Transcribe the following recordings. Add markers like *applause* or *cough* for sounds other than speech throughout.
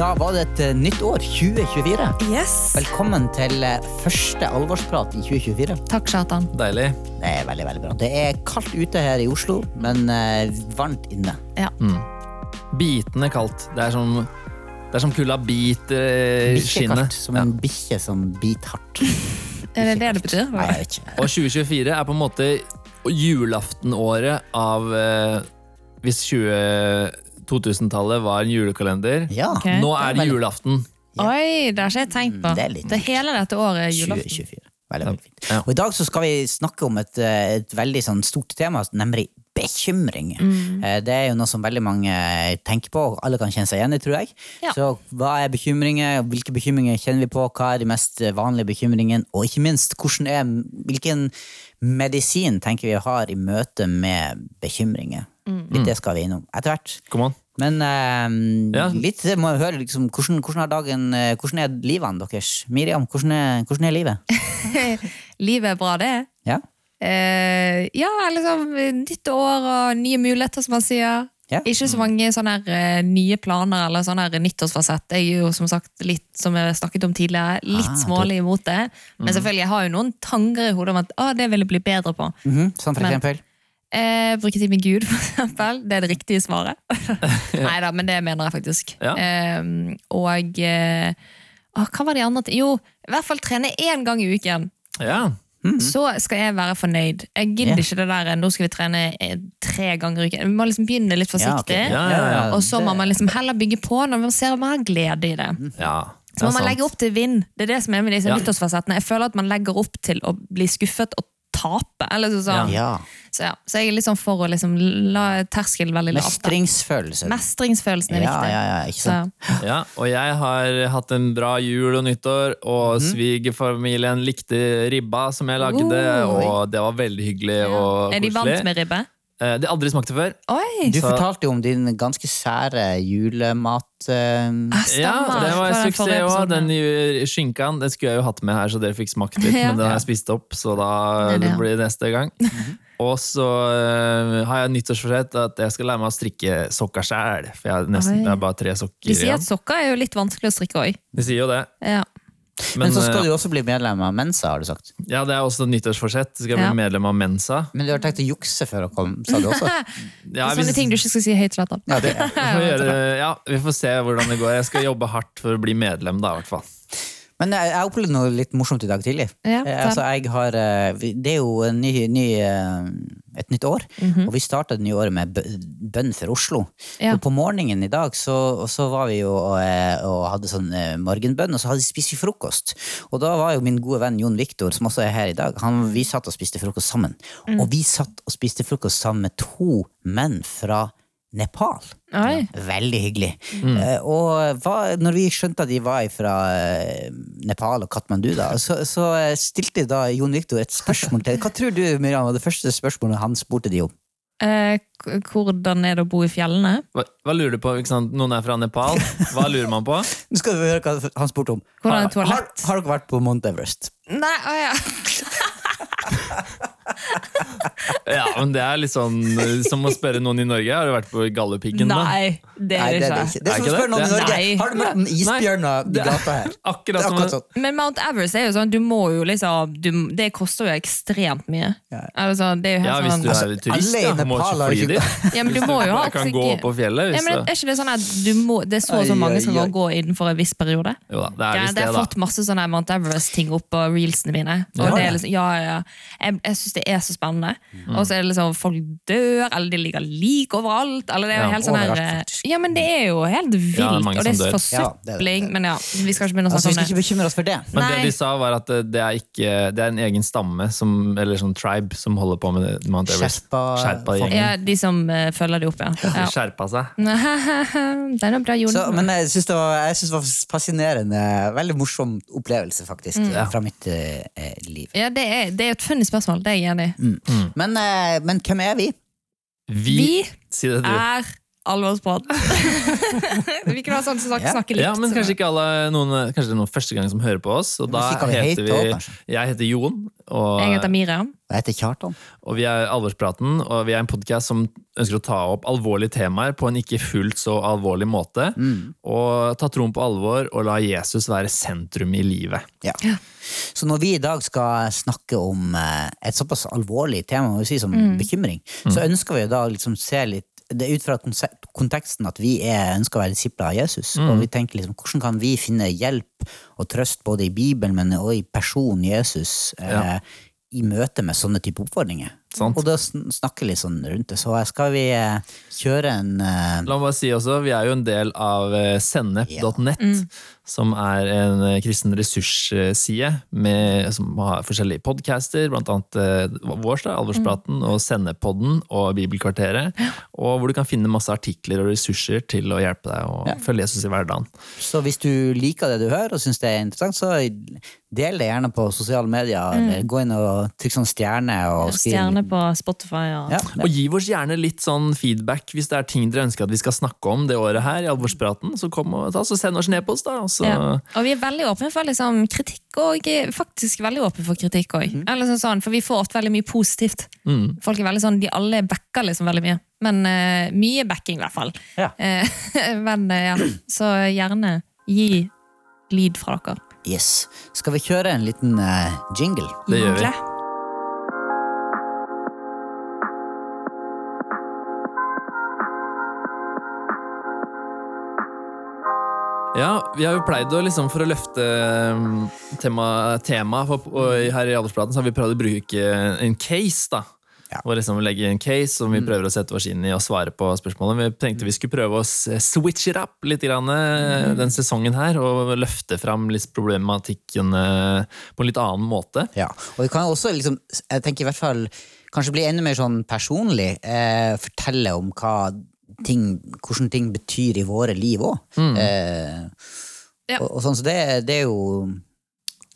Da var det et eh, nytt år, 2024. Yes. Velkommen til eh, første alvorsprat i 2024. Takk, Kjartan. Deilig. Det er veldig, veldig bra. Det er kaldt ute her i Oslo, men eh, varmt inne. Ja. Bitende kaldt. Det er som, det er som kulda biter skinnet. Som en bikkje som biter hardt. *laughs* Er det det det betyr? Nei, jeg vet ikke. Og 2024 er på en måte julaftenåret av eh, Hvis 20 2000-tallet var en julekalender. Ja, Okay. Nå er det julaften. julaften. Oi, det har ikke jeg tenkt på. Mm, det er litt Det hele dette året er julaften. 2024. Veldig, veldig fint. Ja. Og I dag så skal vi snakke om et, eh, et veldig sånn stort tema, nemlig bekymring. Mm. Eh, Det er jo noe som veldig mange tenker på, og alle kan kjenne seg igjen i, tror jeg. Ja. Så hva er bekymringer, hvilke bekymringer kjenner vi på, hva er de mest vanlige bekymringene, og ikke minst hvordan er, hvilken medisin tenker vi har i møte med bekymringer. Mm. Litt det skal vi innom etter hvert. Men eh, Ja. litt må jeg høre liksom, hvordan, hvordan, er dagen, eh, hvordan er livene deres? Miriam, hvordan er, hvordan er livet? *laughs* Livet er bra, det. Ja? Eh, ja, liksom nytt år og nye muligheter, som man sier. Ja. Ikke så mange sånne her, eh, nye planer eller sånne her nyttårsfasett. Jeg er jo som sagt litt, som jeg snakket om tidligere, litt Ah, smålig imot det. Men selvfølgelig, jeg har jo noen tanker i hodet om at ah, det vil jeg bli bedre på. Mhm, Sånn for Men- eksempel? Eh, bruke tid med Gud, *laughs* for eksempel. Det er det riktige svaret. *laughs* Nei da, men det mener jeg faktisk. Ja. Eh, og eh, å, hva var de andre til? Jo, i hvert fall trene én gang i uken. Ja. Så skal jeg være fornøyd. Jeg gidder yeah. ikke det der nå skal vi trene eh, tre ganger i uken. Vi må liksom begynne litt forsiktig. Ja, ja, ja. Og så må man liksom heller bygge på når man ser at man har glede i det. ja. Så må man legge opp til vind. Det er det som er med disse Ja. nyttårsfasettene. Jeg føler at man legger opp til å bli skuffet og tape. Eller så, sånn. Ja. Så, ja. så jeg er litt sånn for å liksom la terskelen veldig lavt. Mestringsfølelsen. Mestringsfølelsen er Ja, viktig. ja, ja, ikke sant? *laughs* Ja, og jeg har hatt en bra jul og nyttår, og svigerfamilien likte ribba som jeg lagde, uh. og det var veldig hyggelig og er de vant med ribbe? Eh, Det har aldri smakt det før. Oi! Du Så- fortalte jo om din ganske sære julemat... Ah. Ja, det var en suksess òg. Den nye skinkaen den skulle jeg jo hatt med her, så dere fikk smakt litt. *laughs* Ja. Men den har jeg spist opp, så da Det det, det blir det neste gang. Og så uh, har jeg nyttårsforsett at jeg skal lære meg å strikke sokker sjæl. For jeg har nesten, det er bare tre sokker De sier igjen. at sokker er jo litt vanskelig å strikke òg. De sier jo det. Ja. Men, så skal eh, du også bli medlem av Mensa, har du sagt. Ja, det er også et nyttårsforsett. Skal jeg bli Ja. medlem av Mensa. Men du har tenkt å jukse før å komme, sa du også? *laughs* Ja, Sånne hvis- ting du ikke skal si høyt. rett Ja, det, *laughs* vi gjøre, ja, vi får se hvordan det går. Jeg skal jobbe hardt for å bli medlem, da, i hvert fall. Men jeg, jeg opplevde noe litt morsomt i dag tidlig. Ja, Eh, altså, jeg har, eh, det er jo en ny, ny, et nytt år, Mhm. og vi starta det nye året med bønn for Oslo. Ja. Og på morgenen i dag så, så var vi jo og, eh, og hadde sånn eh, morgenbønn, og så hadde vi spist vi frokost. Og da var jo min gode venn Jon Viktor, som også er her i dag, han, vi satt og spiste frokost sammen. Mm. Og vi satt og spiste frokost sammen med to menn fra Nepal. Oi. Veldig hyggelig. Eh, og hva, når vi skjønte at de var fra eh, Nepal og Katmandu, da, så, så eh, stilte da Jon Viktor et spørsmål til Hva tror du Miriam, var det første spørsmålet han spurte de om? Eh, hvordan er det å bo i fjellene? Hva, hva lurer du på? Ikke sant? Noen er fra Nepal. Hva lurer man på? *laughs* Nå skal vi høre hva han spurte om. Hvordan er Har, toalett? har, har dere vært på Mount Everest? Nei, å ja. *laughs* *laughs* Ja, men Det er litt sånn eh, som å spørre noen i Norge. Har du vært på Galdhøpiggen? da? Nei, det Nei, det det det ikke. ikke. Det er som å spørre noen i Norge. Nei. Har du møtt en isbjørn i gata her? *laughs* Akkurat som akkurat sånn. Men Mount Everest er jo sånn, du må jo liksom du, Det koster jo ekstremt mye. Ja. Altså, det er jo helt Ja, hvis sånn du er Altså, turist, i da, må ikke fly dit. ja, men du må jo ha kan gå opp på fjellet. ja, men Er ikke det sånn at du må, det er så og så mange som må gå innenfor en viss periode? jo det er Ja, visst det det, har fått masse sånne Mount Everest-ting opp på reelsene mine. Og Ja, det er liksom, ja, ja, ja. Jeg, jeg syns det er så spennende. Mm. Og så er det liksom folk dør, eller de ligger lik overalt. Eller det er jo Ja, helt sånn her eh. Ja, men det er jo helt vilt. Ja, det og det er forsøpling. Ja, det det. Men ja, vi skal ikke begynne å Altså, snakke skal om det. ikke bekymre oss for det. Men Nei. det de sa, var at det, det, er ikke, det er en egen stamme, som, eller sånn tribe, som holder på med det- Mount Everest. Sherpa- Sherpa-gjengen. Ja, De som uh, følger de opp, ja. ja. Skjerpa seg. *laughs* det er noe bra. Så, men jeg syns det, det var fascinerende. Veldig morsom opplevelse, faktisk, Mm. fra mitt eh, eh, liv. ja, det er, det er et funny spørsmål, det er jeg enig i. Men, eh, men hvem er vi? Vi, Vi er alvorsprat. *laughs* vi kunne ha sånn som snakke, yeah. snakke likt. Ja, men kanskje ikke alle noen, Kanskje det er noen første gang som hører på oss. Og da heter vi. Jeg heter Jon, og, Jeg heter Miriam. Og Jeg heter Kjartan. og vi er Alvorspraten. Og vi er en podkast som ønsker å ta opp alvorlige temaer på en ikke fullt så alvorlig måte. Mm. Og ta troen på alvor og la Jesus være sentrum i livet. Ja. Så når vi i dag skal snakke om eh, et såpass alvorlig tema må vi si, som bekymring, så ønsker vi å da liksom se litt det er ut fra konteksten at vi er, ønsker å være disipler av Jesus. Og vi tenker liksom, hvordan kan vi finne hjelp og trøst både i Bibelen, men også i personen Jesus, eh, i møte med sånne type oppfordringer. Sant. Og da snakker litt sånn rundt det. Så skal vi eh, kjøre en eh, La meg bare si også, Vi er jo en del av eh, sennep.net, som er en eh, kristen ressursside med, som har forskjellige podcaster, blant annet eh, vår, da, Alvorspraten, og Sendepodden og Bibelkvarteret. Og hvor du kan finne masse artikler og ressurser til å hjelpe deg å følge Jesus i hverdagen. Så hvis du liker det du hører og syns det er interessant, så del det gjerne på sosiale medier. Mm. gå inn og trykk sånn stjerne. Og skriv Stjerne på Spotify. Og... Ja, Og gi oss gjerne litt sånn feedback hvis det er ting dere ønsker at vi skal snakke om det året her. i Alvorspraten, Så kom og ta, så send oss en e-post, da. Og så, Ja. Og vi er veldig åpne for liksom, kritikk, og faktisk veldig åpne for kritikk òg. Mm. sånn, sånn, for vi får ofte veldig mye positivt. Mm. Folk er veldig sånn, De alle backer liksom veldig mye. Men uh, mye backing, i hvert fall. Ja. Eh, *laughs* men uh, ja, Så gjerne gi lyd fra dere. Yes. Skal vi kjøre en liten uh, jingle? Det gjør vi. Ja, vi har jo pleid å liksom, for å løfte temaet tema, tema her i Aldersplaten så har vi prøvd å bruke en case, da. Ja. Og liksom legge en case som vi prøver å sette oss inn i og svare på spørsmålene. Vi tenkte vi skulle prøve å switch it up litt grann, mm. den sesongen her, og løfte fram litt problematikken eh, på en litt annen måte. Ja. Og vi kan også, liksom, jeg tenker i hvert fall, kanskje bli enda mer sånn personlig. Eh, fortelle om hva ting, hvordan ting betyr i våre liv òg. Eh, Ja. og, og sånn, så det, det er jo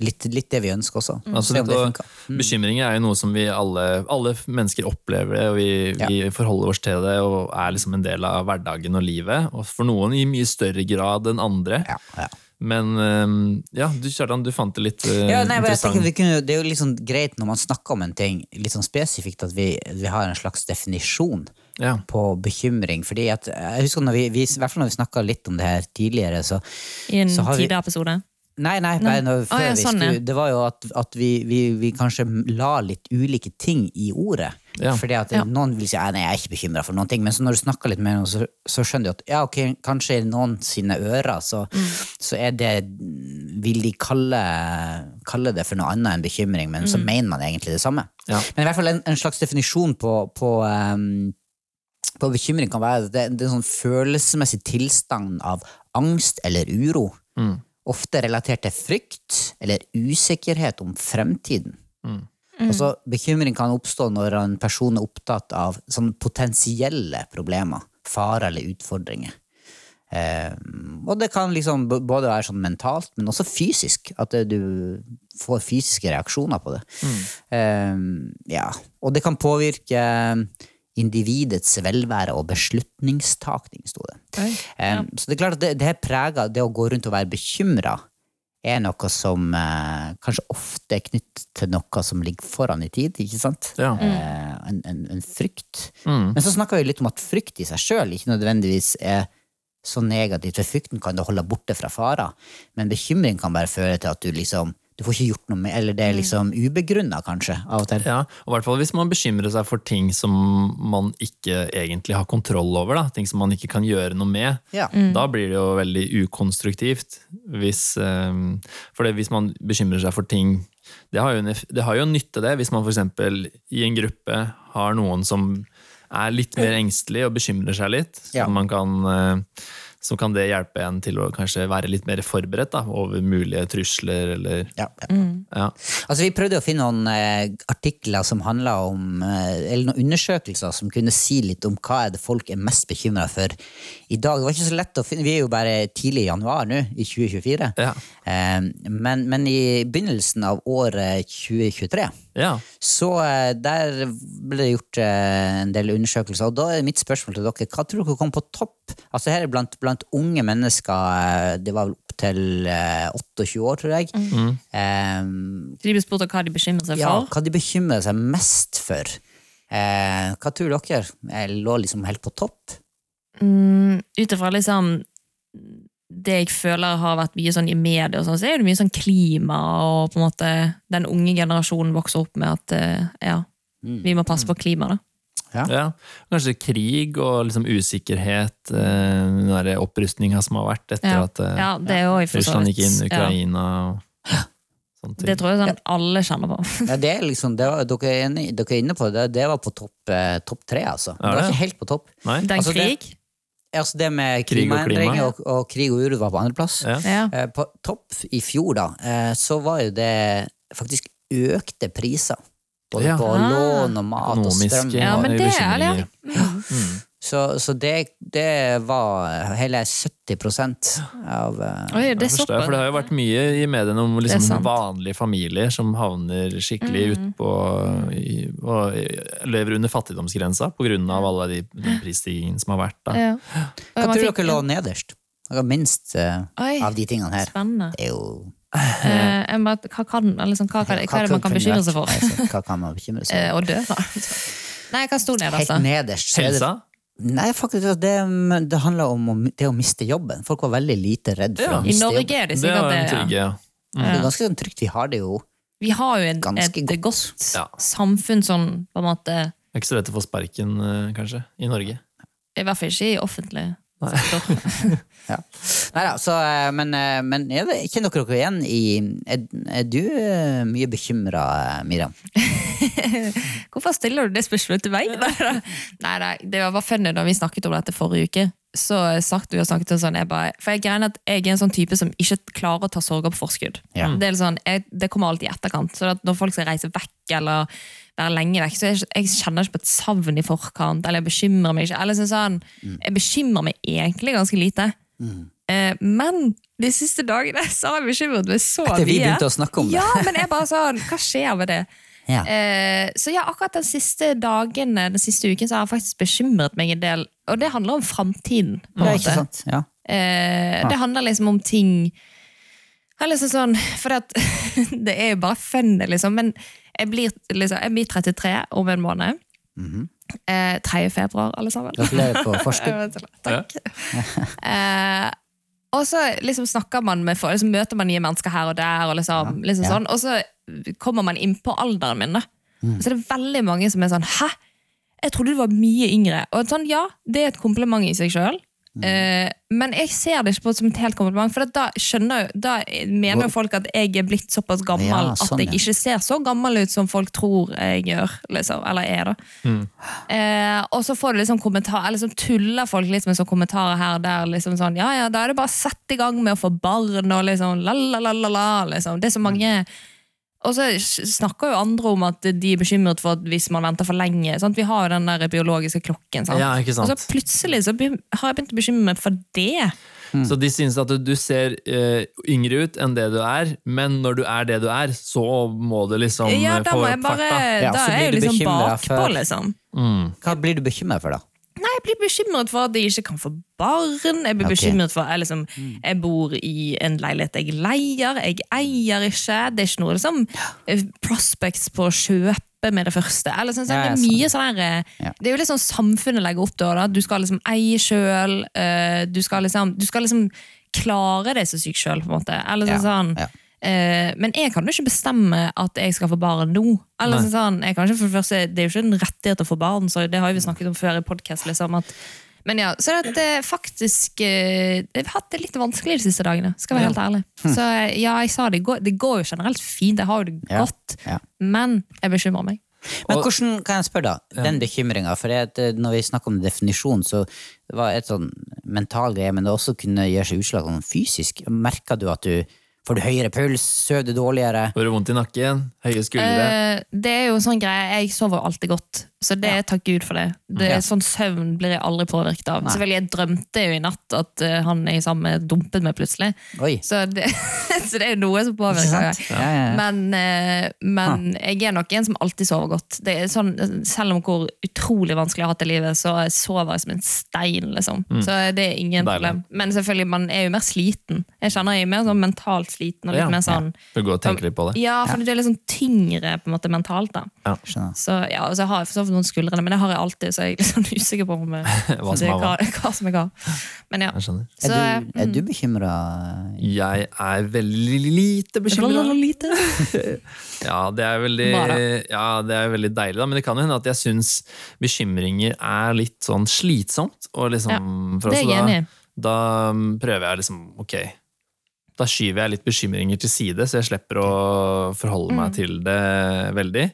litt, litt det vi ønsker også. Altså, Se om det og. Bekymringer er jo noe som vi alle, alle mennesker opplever det, og vi, Ja. vi forholder oss til det og er liksom en del av hverdagen og livet. Og for noen i mye større grad enn andre. Ja, ja. Men ja, du Kjartan, du fant det litt øh, Ja, nei, interessant. vi kunne, Det er jo sånn greit når man snakker om en ting litt sånn spesifikt, at vi, vi har en slags definisjon Ja. på bekymring. fordi at jeg husker når vi, vi, I hvert fall når vi snakka litt om det her tidligere, så I en Så har vi- tidligere episode. Nei, nei, nei. når, før ah, ja, vi sånn, skulle, det var jo at, at vi, vi, vi kanskje la litt ulike ting i ordet. Ja. Fordi at Ja. noen vil si nei, jeg er ikke bekymra for noen ting, men så når du snakker litt med noen, så, så skjønner du at ja, ok, kanskje i noen sine ører så, Mm. så er det Vil de kalle, kalle det for noe annet enn bekymring, men Mm. så mener man egentlig det samme. Ja. Men i hvert fall en, en slags definisjon på, på um, på bekymring kan være at det, det er en sånn følelsesmessig tilstand av angst eller uro. Mm. Ofte relatert til frykt eller usikkerhet om fremtiden. Mm. Altså, bekymring kan oppstå når en person er opptatt av potensielle problemer, farer eller utfordringer. Eh, og det kan liksom både være sånn mentalt, men også fysisk. At det, du får fysiske reaksjoner på det. Eh, ja. Og det kan påvirke individets velvære og beslutningstakning, sto det. Ja. Um, Så det er klart at det, det her preger det å gå rundt og være bekymra, er noe som uh, kanskje ofte er knyttet til noe som ligger foran i tid, ikke sant? Ja. Uh, en, en, en frykt. Mm. Men så snakker vi litt om at frykt i seg sjøl ikke nødvendigvis er så negativt, for frykten kan du holde borte fra farer, men bekymring kan bare føre til at du liksom du får ikke gjort noe med, eller det er liksom ubegrunna, kanskje, av og til. Ja, og i hvert fall hvis man bekymrer seg for ting som man ikke egentlig har kontroll over, da, ting som man ikke kan gjøre noe med, Ja. da blir det jo veldig ukonstruktivt. Hvis, øhm, for det, hvis man bekymrer seg for ting det har, jo det har jo nytte, det, hvis man f.eks. i en gruppe har noen som er litt mer engstelig og bekymrer seg litt. Ja. Som man kan, øh, så kan det hjelpe en til å kanskje være litt mer forberedt da, over mulige trusler eller Ja, ja. ja. Altså, vi prøvde å finne noen eh, artikler som handla om eh, Eller noen undersøkelser som kunne si litt om hva er det folk er mest bekymra for i dag. Det var ikke så lett å finne, Vi er jo bare tidlig i januar nå, i 2024. Ja. Eh, men, men i begynnelsen av året 2023 ja. så eh, der ble det gjort eh, en del undersøkelser, og da er mitt spørsmål til dere, hva tror dere kom på topp? Altså her er blant, blant unge mennesker, eh, det var vel til eh, 28 år, tror jeg. Mm. Um, de ble spurt om hva de bekymrer seg for? ja, hva de bekymrer seg mest for. Uh, hva tror dere? Jeg lå liksom helt på topp? Mm, Ut ifra liksom det jeg føler har vært mye sånn i media, og sånn, så er det mye sånn klima, og på en måte den unge generasjonen vokser opp med at eh, ja, vi må passe på klimaet. da. Ja. Kanskje krig og liksom usikkerhet, eh, den der opprustninga som har vært etter Ja. at eh, Ja, det er også Russland gikk inn i Ja. Ukraina og *laughs* sånne ting. Det tror jeg sånn alle kjenner på. *laughs* Ja, det er liksom, det var, dere, er inne, dere er inne på det, det var på topp, eh, topp tre, altså. Det var ikke helt på topp. Nei? Den Altså, det- krig. Altså det med klimaendringer og klima. og, og krig og uro var på andreplass. Ja. Ja. Eh, På topp i fjor, da, eh, så var jo det faktisk økte priser. Både Ja. på Ah. lån og mat og strøm. Ja, men det er det. Så, så det, det var hele 70% av eh, Oi, det Jeg forstår, for det har jo vært mye i mediene om liksom, vanlige familier som havner skikkelig Mm. utpå og lever under fattigdomsgrensa pga. av alle de, de prisstigningene som har vært. Da. Ja. Hva tror dere lå nederst? Dere har minst eh, Oi, av de tingene her. spennende. Det er jo Eh, jeg bare, hva, kan, liksom, hva, hva, hva er det man kan bekymre seg for? Altså, Hva kan man bekymre seg *laughs* Eh, for? Å dø, da. Nei, hva sto nederst, Helt nederst. er Helsa? Nei, faktisk, det, det handler om det å miste jobben. Folk var veldig lite redd for Ja. å I miste Norge jobben. er det Det sikkert det. en Ja. Mm. Det er ganske sånn trygt. Vi har det jo Vi har jo en, Ganske et godt. godt Ja. samfunn sånn, på en måte Det er ikke så lett å få sparken, eh, kanskje, i Norge. I hvert fall ikke i offentlig sektor. *laughs* Nei da, så eh, Men, eh, men er det, kjenner dere dere igjen i Er, er du eh, mye bekymra, Miriam? *laughs* Hvorfor stiller du det spørsmålet til meg? *laughs* Nei, nei, det var funny da vi snakket om dette forrige uke. Så snakket vi og snakket om sånn, jeg bare, for jeg, greier at jeg er en sånn type som ikke klarer å ta sorger på forskudd. Ja. Det, er sånn, jeg, det kommer alltid i etterkant. Så at når folk skal reise vekk eller være lenge vekk, så jeg, jeg kjenner ikke på et savn i forkant, eller jeg bekymrer meg ikke. Eller sånn, sånn, jeg bekymrer meg egentlig ganske lite. Eh, men de siste dagene så har jeg bekymret meg så Etter vi begynte å snakke om det. Ja, men jeg bare sånn, hva skjer med det? Ja. Eh, så ja, akkurat den siste dagen, den siste uken, så har jeg faktisk bekymret meg en del. Og det handler om framtiden. på en Ja, måte. sant? Ja. Eh, det handler liksom om ting liksom sånn, For det, at, *laughs* det er jo bare funnet, liksom. Men jeg blir, liksom, jeg blir 33 om en måned. eh, 3. februar, alle sammen. Gratulerer på *laughs* forskudd. Takk. *laughs* eh, og så liksom snakker man med folk, liksom møter man nye mennesker her og der, og liksom, liksom ja. sånn, og så kommer man inn på alderen min. Da. Så det er veldig mange som er sånn Hæ? Jeg trodde du var mye yngre. Og sånn, ja, det er et kompliment i seg sjøl. Eh, men jeg ser det ikke på som et helt kompliment, for da, skjønner, da mener jo folk at jeg er blitt såpass gammel Ja, sånn, at jeg ja. ikke ser så gammel ut som folk tror jeg gjør. Liksom, eller er, da. Eh, og så får du liksom kommentar, eller liksom tuller folk litt med sånne kommentarer her og der. Liksom sånn, ja, ja, Da er det bare å sette i gang med å få barn og liksom la-la-la-la. Liksom. Det er så mange Og så snakker jo andre om at de er bekymret for at hvis man venter for lenge. Sant? Vi har jo den der biologiske klokken. Sant? Ja, ikke sant? Og så plutselig så har jeg begynt å bekymre meg for det. Så de synes at du, du ser eh, yngre ut enn det du er, men når du er det du er, så må du liksom Ja, eh, da få må jeg opp bare farta. Ja, Da er jeg jo liksom bakpå, liksom. Mm. Hva blir du bekymret for, da? Nei, jeg blir bekymret for at jeg ikke kan få barn. Jeg blir okay. bekymret for jeg, liksom, jeg bor i en leilighet jeg leier. Jeg eier ikke. Det er ikke noe liksom, eh, prospects på å kjøpe med det første. Eller, sånn, sånn, det er mye sånn her, eh, Det er jo litt sånn samfunnet legger opp til. Du skal liksom eie sjøl. du, skal liksom, du skal liksom klare deg så sykt sjøl, på en måte. Eller sånn, Ja, sånn ja. Eh, men jeg kan jo ikke bestemme at jeg skal få barn nå. Eller Nei. sånn, jeg kan ikke for det, første, det er jo ikke en rettighet å få barn, så det har vi snakket om før i podcast, liksom, at, Men ja, så det at, eh, faktisk eh, Jeg har hatt det litt vanskelig de siste dagene, skal være helt ærlig. Så eh, ja, jeg sa det, går, det går jo generelt fint, jeg har jo det Ja, godt, ja. men jeg bekymrer meg. Men hvordan kan jeg spørre, da? Den bekymringa. For det, eh, når vi snakker om definisjon, så det var et sånn mental greie, men det også kunne gjøre seg utslag sånn fysisk. Merker du at du får du høyere puls, sover du dårligere? Får du vondt i nakken? Høye skuldre? Eh, det er jo en sånn greie, jeg sover alltid godt, så det er takk Gud for det. det Ja. Sånn søvn blir jeg aldri påvirket av. Nei. Selvfølgelig, jeg drømte jo i natt at uh, han jeg sammen med, dumpet meg plutselig. Så det, *laughs* så det er noe som påvirker. meg. Ja, ja, ja. Men, uh, men jeg er nok en som alltid sover godt. Det sånn, selv om hvor utrolig vanskelig jeg har hatt det i livet, så sover jeg som en stein. liksom. Så det er ingen Deilig. problem. Men selvfølgelig, man er jo mer sliten. Jeg kjenner jeg er mer sånn mentalt sliten. og litt Ja. mer sånn... Du går og tenker litt på det? Ja, for det er litt sånn tyngre på en måte mentalt. da. Så ja, og så har jeg for så vidt noen skuldrene, men det har jeg alltid, så jeg er litt sånn usikker på om eh, *laughs* Hva det som er er hva, hva. som er hva. Men ja. Jeg. Så, Er du, er mm. du bekymra? Jeg er veldig lite bekymra. Lite. *laughs* Ja, det er veldig, ja, det er veldig deilig, da. Men det kan jo hende at jeg syns bekymringer er litt sånn slitsomt. Og liksom, for det er jeg enig i. da, da prøver jeg liksom Ok, da skyver jeg litt bekymringer til side, så jeg slipper å forholde Mm. meg til det veldig.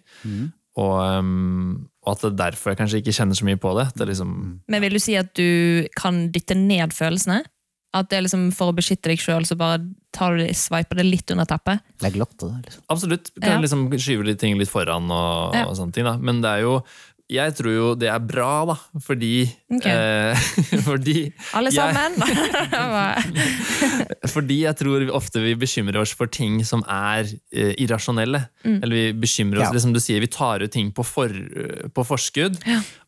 Og, um, og at det er derfor jeg kanskje ikke kjenner så mye på det. det er liksom, Men vil du si at du kan dytte ned følelsene? At det er liksom for å beskytte deg sjøl, så bare tar du det, sveiper det litt under teppet? Legg lopp til det. liksom. Absolutt. Kan Ja. liksom skyve de ting litt foran og, Ja. og sånne ting. Da. Men det er jo Jeg tror jo det er bra, da. Fordi okay. eh, *laughs* Fordi Alle Jeg- sammen? *laughs* *laughs* Fordi jeg tror vi ofte vi bekymrer oss for ting som er eh, irrasjonelle. Mm. Eller vi bekymrer oss, Ja. det som du sier, vi tar ut ting på, for, på forskudd.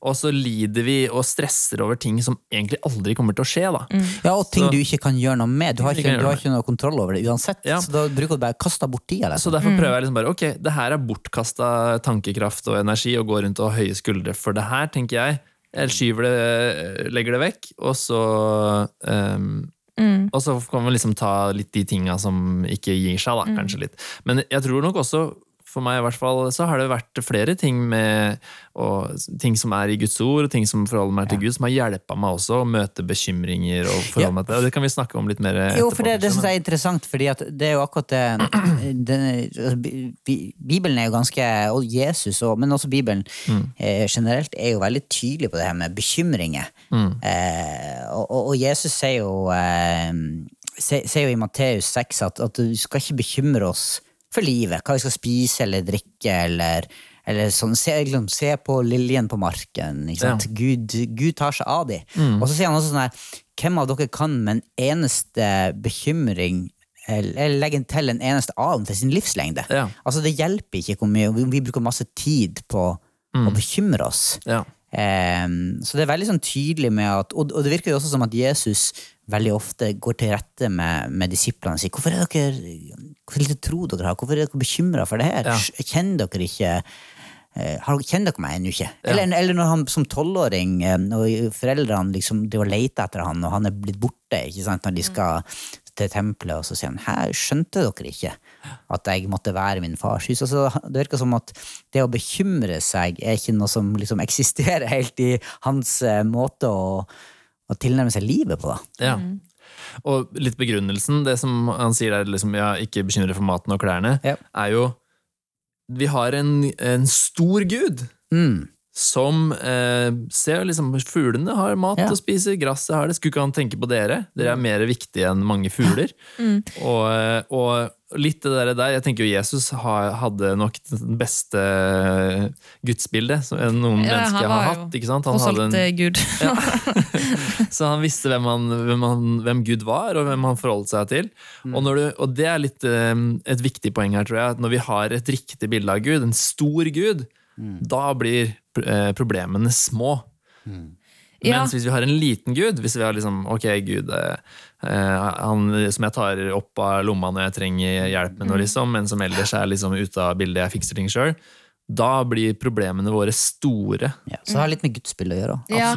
Og så lider vi og stresser over ting som egentlig aldri kommer til å skje. da. Mm. Ja, og ting Så- du ikke kan gjøre noe med. Du har ikke, du har ikke noe kontroll over det uansett. Ja. Så da bruker du bare å kaste bort tida. Så Liksom. derfor prøver jeg liksom bare ok, det her er bortkasta tankekraft og energi å gå rundt og høye skuldre for det her, tenker jeg. Jeg skyver det, legger det vekk, og så um, Mm. Og så kan man liksom ta litt de tinga som ikke gir seg, da, kanskje litt. Men jeg tror nok også, for meg i hvert fall, så har det vært flere ting med og ting som er i Guds ord, og ting som forholder meg til Gud, som har hjulpet meg også å møte bekymringer og forholde Ja. meg til det. Og det kan vi snakke om litt mer etterpå. Jo, for det, det syns jeg er interessant, fordi det er jo akkurat det, det altså, Bi- Bi- Bibelen er jo ganske, og Jesus, og, men også Bibelen eh, generelt, er jo veldig tydelig på det her med bekymringer. Eh, og, og Jesus sier jo, eh, sier jo i Matteus 6 at, at du skal ikke bekymre oss for livet, hva vi skal spise eller drikke, eller, eller sånn, se, liksom, se på liljen på marken. Sant? Gud, Gud tar seg av dem. Og så sier han også sånn her, hvem av dere kan med en eneste bekymring eller legge til en eneste alen til sin livslengde? Ja. Altså Det hjelper ikke hvor mye vi, bruker masse tid på å bekymre oss. Ja. Um, så det er veldig sånn tydelig med at Og, og det virker jo også som at Jesus veldig ofte går til rette med, med disiplene og sier hvorfor er dere hvor lite tro dere har, hvorfor er dere bekymra for det her? Ja. Kjenner dere ikke eh, Kjenner dere meg ennå ikke? Eller, eller når han som tolvåring når foreldrene liksom, de var leita etter han, og han er blitt borte ikke sant, når de skal til tempelet, og så sier han her skjønte dere ikke at jeg måtte være min fars hus. Altså, det virker som at det å bekymre seg er ikke noe som liksom eksisterer helt i hans eh, måte å, å tilnærme seg livet på. da. Ja. Og litt begrunnelsen, det som han sier der, liksom, ja, ikke bekymre for maten og klærne, Ja. er jo Vi har en, en stor gud Mm. som eh, ser liksom Fuglene har mat Ja. å spise, gresset har det. Skulle ikke han tenke på dere? Dere er mer viktige enn mange fugler. Og, eh, og litt det der, der Jeg tenker jo Jesus hadde nok det beste gudsbildet som noen Ja, mennesker har hatt. ikke sant? Han hadde en, Gud. Gud. *laughs* så han visste hvem, han, hvem, han, hvem Gud var, og hvem han forholdt seg til. Og, når du, og det er litt eh, et viktig poeng her, tror jeg. At når vi har et riktig bilde av Gud, en stor Gud, da blir eh, problemene små. Mm. Mens hvis vi har en liten Gud, hvis vi har liksom Ok, Gud, eh, eh, han som jeg tar opp av lomma når jeg trenger hjelp med noe, liksom, men som ellers er liksom ute av bildet, jeg fikser ting sjøl, da blir problemene våre store. Ja, så det har litt med gudsbildet å gjøre. Ja.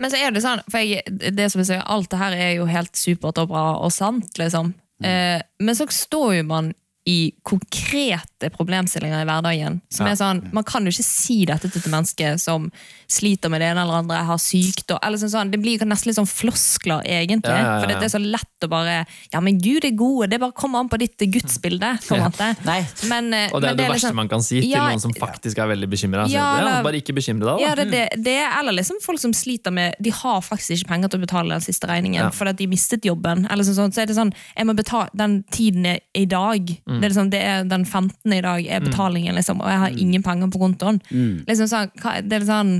Men så er det sånn, for jeg, det som jeg sier, alt det her er jo helt supert og bra og sant, liksom. Mm. Eh, men så står jo man i konkrete problemstillinger i hverdagen. Som Ja. er sånn, Man kan jo ikke si dette til et menneske som sliter med det ene eller andre, har sykdom eller sånn, sånn, Det blir nesten litt sånn floskler, egentlig. Ja, ja, ja, For det er så lett å bare Ja, men Gud er god, det bare kommer an på ditt gudsbilde. på en måte. *laughs* Men, eh, Og det er men jo det, verste liksom- man kan si til Ja, noen som faktisk er veldig bekymra. Ja, eller- bare ikke bekymre deg, da. Ja, det, det, det er eller liksom folk som sliter med De har faktisk ikke penger til å betale den siste regningen Ja. fordi de mistet jobben. Eller sånn, sånn, så er det sånn, jeg må betale Den tiden er i dag, Mm. Det, er liksom, det er den 15. i dag er betalingen, liksom, og jeg har ingen penger på kontoen. Liksom sånn, hva- det er sånn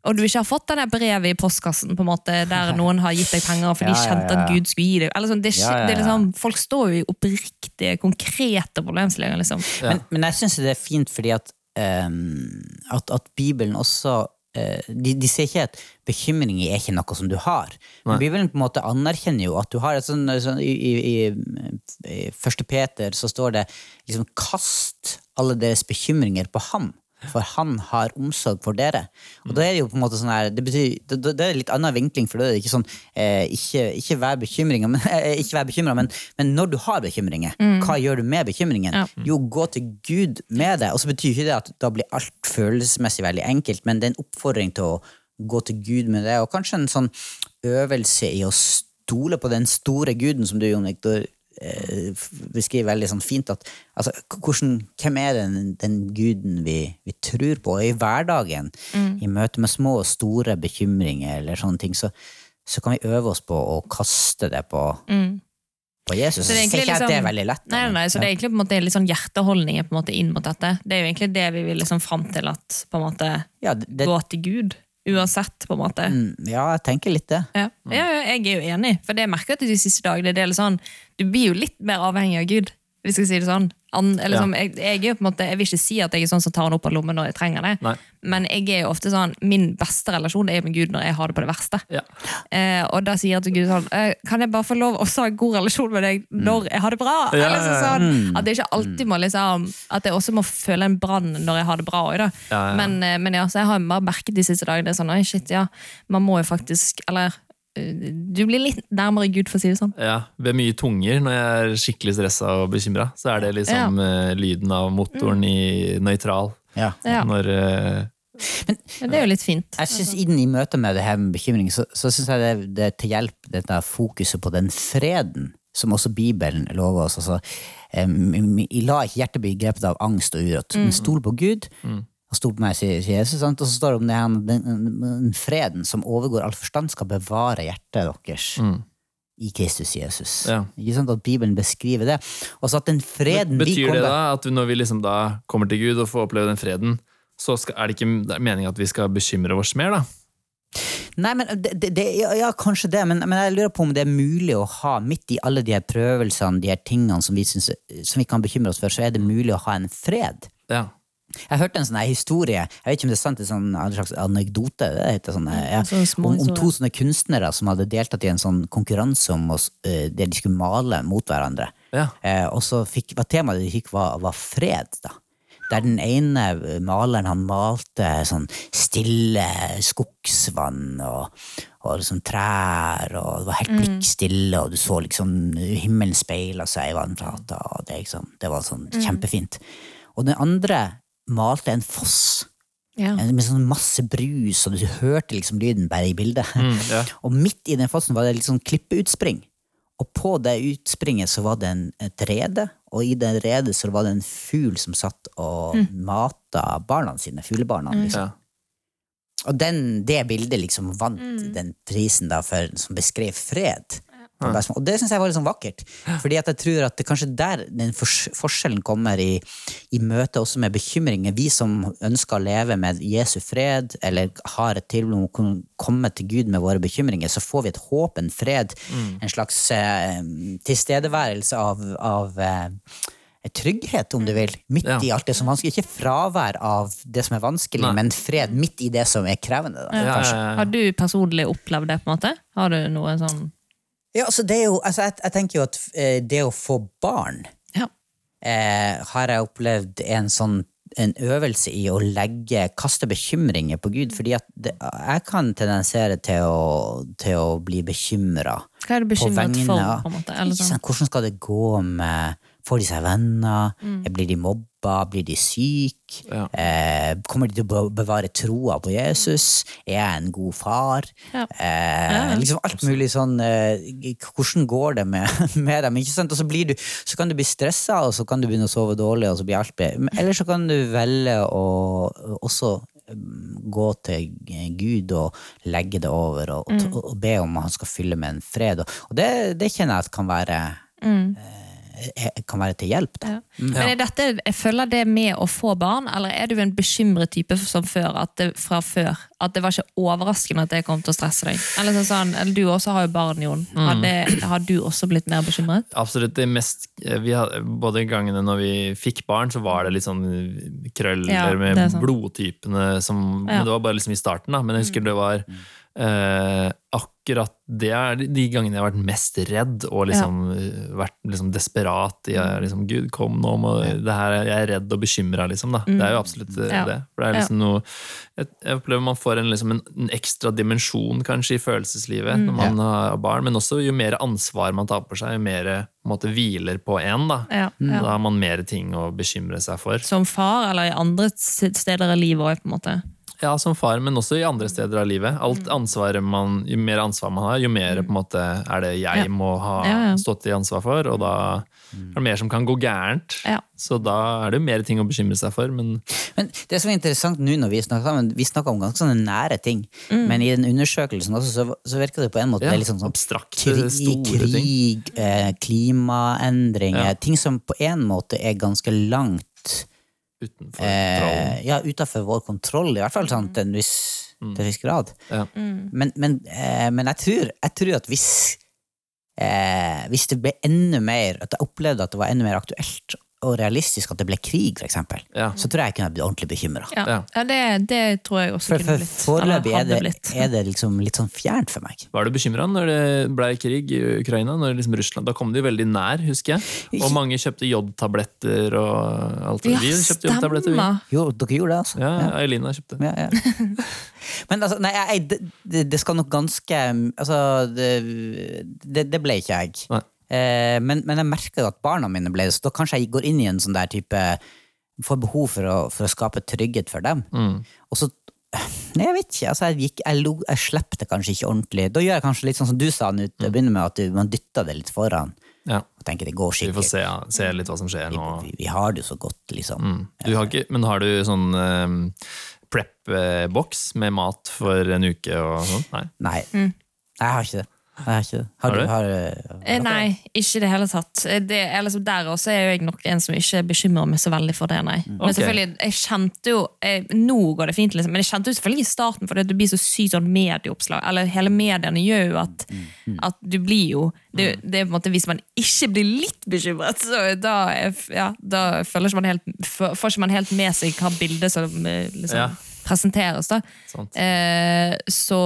og du ikke har fått denne brevet i postkassen på en måte, der *laughs* noen har gitt deg penger for de Ja, ja, kjente ja. at Gud skulle gi deg. Eller sånn, det, Ja, ja, det er liksom, folk står jo i oppriktige, konkrete problemstillinger. Liksom. Ja. Men, men jeg syns det er fint fordi at, um, at, at Bibelen også de, de sier ikke at bekymringer er ikke noe som du har. Men Bibelen på en måte anerkjenner jo at du har et sånn, sånn i, i, i, I første Peter så står det liksom 'kast alle deres bekymringer på ham'. For han har omsorg for dere. Og da er det jo på en måte sånn her Det, betyr, det, det er litt annen vinkling, for da er det ikke sånn eh, ikke, ikke vær bekymringer, men, *laughs* eh, men, men når du har bekymringer, hva gjør du med bekymringen? Ja. Jo, gå til Gud med det. Og så betyr ikke det at da blir alt følelsesmessig veldig enkelt, men det er en oppfordring til å gå til Gud med det, og kanskje en sånn øvelse i å stole på den store guden som du, Jon Viktor, beskriver veldig sånn fint at altså, hvordan, hvem er den, den guden vi, vi tror på? Og I hverdagen, i møte med små og store bekymringer eller sånne ting, så, så kan vi øve oss på å kaste det på, på Jesus. Så det er egentlig at det er liksom- veldig lett. Nei, nei, så det er egentlig på en måte litt sånn hjerteholdninger på en måte inn mot dette. Det er jo egentlig det vi vil liksom fram til at på en måte ja, det, gå til Gud. Uansett, på en måte. mm, ja, jeg tenker litt det. Ja. ja, ja, jeg er jo enig, for det merker jeg at de siste dagene. Det er litt sånn, du blir jo litt mer avhengig av Gud, hvis jeg skal si det sånn. An, eller Ja. som, jeg, jeg, måte, jeg vil ikke si at jeg er sånn som tar den opp av lommen når jeg trenger det, Nei. men jeg er jo ofte sånn, min beste relasjon er med Gud når jeg har det på det verste. Ja. Eh, og da sier jeg til Gud sånn eh, Kan jeg bare få lov å ha en god relasjon med deg når jeg har det bra? Ja, Eller så, sånn, At det ikke alltid må liksom At jeg også må føle en brann når jeg har det bra. Ja. Men, eh, men jeg har bare merket de siste dagene sånn, Oi, shit, ja, man må jo faktisk Eller du blir litt nærmere Gud, for å si det sånn. Ja, Ved mye tunger, når jeg er skikkelig stressa og bekymra, så er det liksom eh, lyden av motoren i nøytral. Ja. Ja, Når eh, men det er jo litt fint. Jeg synes Inn i møte med det her med bekymring, så, så syns jeg det, det er til hjelp dette fokuset på den freden som også Bibelen lover oss. Altså, um, la ikke hjertet bli grepet av angst og urett, men stol på Gud. Og sto på meg, sier Jesus. Sant? Og så står det om det her, den, den, den freden som overgår all forstand, skal bevare hjertet deres. I Kristus Jesus. Ja. Ikke sant at Bibelen beskriver det. Og så at den freden Men, Betyr det kommer da at når vi liksom da kommer til Gud og får oppleve den freden, så skal, er det ikke det er meningen at vi skal bekymre oss mer, da? Nei, men det, det, det, ja, ja, kanskje det, men, men jeg lurer på om det er mulig å ha, midt i alle de her prøvelsene, de her tingene som vi, synes, som vi kan bekymre oss for, så er det mulig å ha en fred. Ja. Jeg hørte en sånn historie, jeg vet ikke om det er sant, en er sånn slags anekdote, det heter sånn, ja, om, om to sånne kunstnere som hadde deltatt i en sånn konkurranse om oss, eh, der de skulle male mot hverandre. Ja. Eh, og så fikk, var temaet de fikk var, var fred, da. Der den ene maleren han malte sånn stille skogsvann og, og liksom trær, og det var helt blikkstille, og du så liksom himmelen speila seg i vannflata, og det, liksom, det var sånn kjempefint. Og den andre malte en foss. Ja. Med sånn masse brus, og du hørte liksom lyden bare i bildet. ja. *laughs* Og midt i den fossen var det litt sånn klippeutspring. Og på det utspringet så var det en, et rede, og i det redet så var det en fugl som satt og mata barna sine, fuglebarna. Liksom. Ja. Og den, det bildet liksom vant den prisen da for, som beskrev fred. Og det syns jeg var litt sånn vakkert. Fordi at jeg tror at det kanskje der den forskjellen kommer i, i møte også med bekymringer. Vi som ønsker å leve med Jesu fred, eller har et tilbud om å kunne komme til Gud med våre bekymringer, så får vi et håp, en fred, en slags eh, tilstedeværelse av, av eh, trygghet, om du vil, midt Ja. i alt det som er vanskelig. Ikke fravær av det som er vanskelig, Nei. men fred midt i det som er krevende. Da, ja, ja. Har du personlig opplevd det? på en måte? Har du noe sånn Ja, altså det er jo, altså jeg, jeg tenker jo at eh, det å få barn Ja. eh, har jeg opplevd en sånn en øvelse i å legge, kaste bekymringer på Gud, fordi at det, jeg kan tendensere til å, til å bli bekymra. Hva er det bekymret for? på en måte? Sånn? Hvordan skal det gå med, Får de seg venner? Blir de mobba? Blir de syke? Ja. Eh, kommer de til å bevare troa på Jesus? Er jeg en god far? Ja. Eh, liksom alt mulig sånn eh, Hvordan går det med, *laughs* med dem? Ikke sant? Og så, blir du, så kan du bli stressa, og så kan du begynne å sove dårlig, og så blir alt bedre. Eller så kan du velge å også mm, gå til Gud og legge det over og, Mm. og, og be om at han skal fylle med en fred. Og, det, det kjenner jeg at kan være, eh, kan være til hjelp. Da. Mm. Ja. Men er dette, jeg følger det med å få barn, eller er du en bekymret type som før, at det, fra før? At det var ikke overraskende at det kom til å stresse deg? Eller sånn, sånn, eller Du også har jo barn, Jon. Har, det, har du også blitt mer bekymret? Absolutt. det mest vi hadde, Både gangene når vi fikk barn, så var det litt sånn krøller Ja, med er blodtypene som Ja. Men det var bare liksom i starten, da. Men jeg husker det var eh, akkurat det er de- gangene jeg har vært mest redd og liksom ja. vært liksom desperat i eh, liksom, Gud, kom nå, må, det her, jeg er redd og bekymra, liksom. Da. Det er jo absolutt eh, Ja. det. For det er liksom noe jeg, jeg opplever man får en, liksom en, en ekstra dimensjon kanskje i følelseslivet når man har barn, men også jo mer ansvar man tar på seg, jo mer måte, hviler på én. Da. Ja, ja. da har man mer ting å bekymre seg for. Som far, eller i andre steder i livet òg, på en måte? Ja, som far, men også i andre steder av livet. Alt Mm. ansvaret man, Jo mer ansvar man har, jo mer på en måte er det jeg Ja. må ha Ja, ja. stått i ansvar for, og da er det mer som kan gå gærent. Så da er det jo mer ting å bekymre seg for, men Men det som er interessant nå når vi snakker sammen, vi snakker om ganske sånne nære ting, men i den undersøkelsen også, så, så virker det på en måte ja, litt sånn, sånn abstrakte, krig, ting. krig eh, klimaendringer, ting som på en måte er ganske langt Utenfor kontrollen. eh, ja, utenfor vår kontroll, i hvert fall sånn, til en viss, til en viss grad. Ja. Men, men, eh, men jeg, tror, jeg tror at hvis, eh, hvis det ble enda mer, at jeg opplevde at det var enda mer aktuelt og realistisk at det ble krig, eksempel, Ja. så tror jeg jeg kunne blitt ordentlig bekymra. Ja, Ja. ja det, det tror jeg også For, kunne for blitt. foreløpig er det, blitt. er det liksom litt sånn fjernt for meg. Var du bekymra når det ble krig i Ukraina? Når liksom Russland, Da kom de veldig nær, husker jeg. Og mange kjøpte jodtabletter og alt. det. Ja, vi kjøpte jodtabletter, vi. Jo, dere gjorde det, altså? Ja, Eilina kjøpte. Ja, ja. *laughs* Men altså, nei, jeg, det, det- det skal nok ganske Altså, det, det, det ble ikke jeg. Nei. Eh, men, men jeg merker jo at barna mine ble det, så da kanskje jeg går inn i en sånn der type Får behov for å, for å skape trygghet for dem. Mm. Og så Nei, jeg vet ikke. Altså, jeg, gikk, jeg, lo, jeg slapp det kanskje ikke ordentlig. Da gjør jeg kanskje litt sånn som du sa nå, til å begynne med, at du, man dytter det litt foran. Ja. Og tenker det går Vi får se, ja, se litt hva som skjer nå. Vi, vi har det jo så godt, liksom. Mm. Du har ikke, men har du sånn um, prep-boks med mat for en uke og sånn? Nei. Nei, Mm. jeg har ikke det. Jeg har ikke det. Har, Har du? Har, Har, Eh, Nei, ikke i det hele tatt. Eh, Det, er liksom der også er jo jeg nok en som ikke bekymrer meg så veldig for det, nei. Men Ok. selvfølgelig, jeg kjente jo jeg, Nå går det fint, liksom, men jeg kjente jo selvfølgelig i starten, for det blir så sykt sånn medieoppslag. Eller hele mediene gjør jo at, at du blir jo det, det er på en måte Hvis man ikke blir litt bekymret, så da, er, ja, da føler man helt, får ikke man helt med seg hva bildet som eh, liksom, Ja. presenteres. da. Eh, så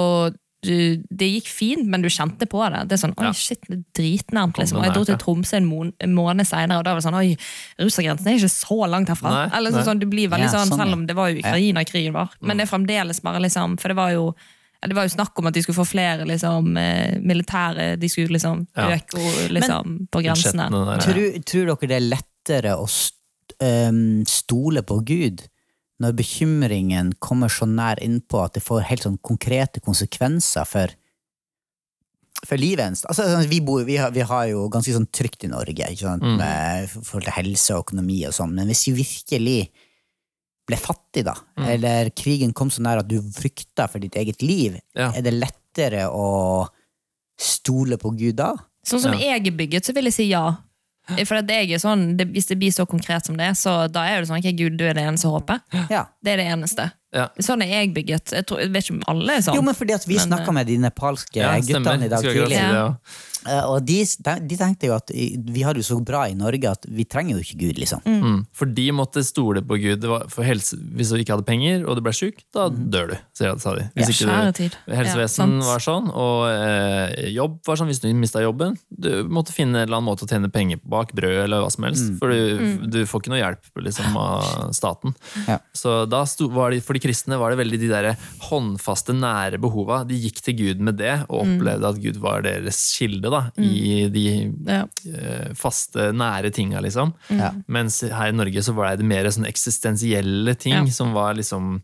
du, det gikk fint, men du kjente på det. Det er sånn, oi Ja. shit, det er dritnærmt Liksom. Og jeg dro til. Tromsø en, måned senere, og da var det sånn, oi, russergrensen er ikke så langt herfra. Nei, Eller så, sånn, du blir veldig Ja, sånn, sånn, selv om det var jo Ukraina-krigen var. Men det er fremdeles bare liksom, for det var jo det var jo snakk om at de skulle få flere liksom, eh, militære De skulle liksom øke liksom, på grensene. Tror, tror dere det er lettere å stole på Gud når bekymringen kommer så nær innpå at det får helt sånn konkrete konsekvenser for, for livet ens? Altså, sånn, vi, bor, vi, har, vi har jo ganske sånn trygt i Norge ikke sant? Mm. med i forhold til helse og økonomi og sånn, men hvis vi virkelig ble fattig, da, Mm. eller krigen kom så nær at du frykta for ditt eget liv, Ja. er det lettere å stole på Gud da? Sånn som Ja. jeg er bygget, så vil jeg si ja. *laughs* For at jeg er sånn, det, Hvis det blir så konkret som det, så da er det sånn ok, Gud, du er det eneste håpet. Ja. Det er det eneste. Ja. Sånn er jeg bygget. Jeg, tror, jeg vet ikke om alle er sånn. Jo, men fordi at vi snakka med de nepalske Ja, guttene i dag tidlig. si ja. Eh, Og de, de tenkte jo at vi har det jo så bra i Norge at vi trenger jo ikke Gud, liksom. Mm. For de måtte stole på Gud. Det var for helse, hvis du ikke hadde penger og du ble sjuk, da dør du, sier- sa de. Hvis ikke du. Helsevesen Ja, var sånn, og eh, jobb var sånn hvis du mista jobben. Du måtte finne en eller annen måte å tjene penger på bak brød eller hva som helst. For du, du får ikke noe hjelp liksom, av staten. Ja. Så da sto, var de, For de kristne var det veldig de der håndfaste, nære behova. De gikk til Gud med det, og opplevde at Gud var deres kilde da, i de Ja. eh, faste, nære tinga, liksom. Ja. Mens her i Norge så var det mer sånn eksistensielle ting Ja. som var liksom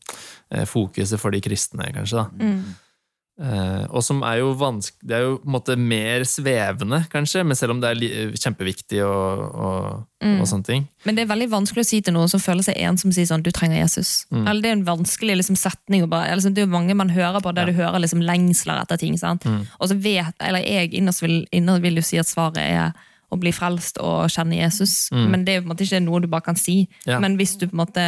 eh, fokuset for de kristne, kanskje. da. Eh, og som er jo vanskelig Det er jo på en måte mer svevende, kanskje, men selv om det er li kjempeviktig og, og, og sånne ting. Men det er veldig vanskelig å si til noen som føler seg ensom, sier sånn, du trenger Jesus. Eller Det er en vanskelig liksom, setning. Bare, eller, liksom, det er jo mange man hører på der du hører liksom, lengsler etter ting. Sant? Og så vet, eller jeg innerst vil, innerst vil jo si at svaret er å bli frelst og kjenne Jesus. Men det er på en måte ikke noe du bare kan si. Ja. Men hvis du på en måte,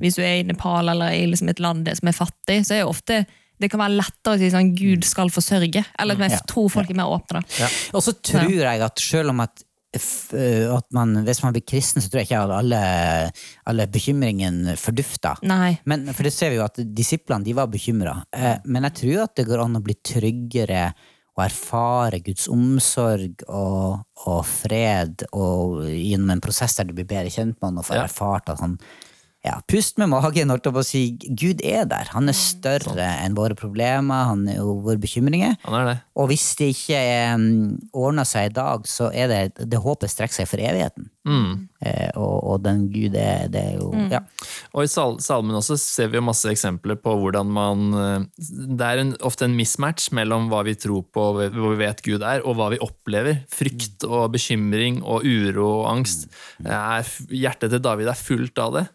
hvis du er i Nepal eller i liksom, et land som er fattig, så er jo ofte det kan være lettere å si sånn Gud skal forsørge. Eller at jeg tror folk er mer åpne. da. Og så tror jeg at selv om at, øh, at man, hvis man blir kristen, så tror jeg ikke at alle, alle bekymringen fordufter. Men, for det ser vi jo at disiplene de var bekymra. Eh, men jeg tror at det går an å bli tryggere og erfare Guds omsorg og, og fred og gjennom en prosess der du blir bedre kjent med han og får Ja. erfart at han ja, Pust med magen, holdt jeg på å si. Gud er der. Han er større enn våre problemer, han er jo våre bekymringer. Han er det. Og hvis det ikke um, ordner seg i dag, så er det det håpet strekker seg for evigheten. Mm. Eh, og, og den Gud er, det er jo ja. Og i sal salmen også ser vi jo masse eksempler på hvordan man eh, Det er en, ofte en mismatch mellom hva vi tror på, hva vi vet Gud er, og hva vi opplever. Frykt og bekymring og uro og angst. Er, hjertet til David er fullt av det,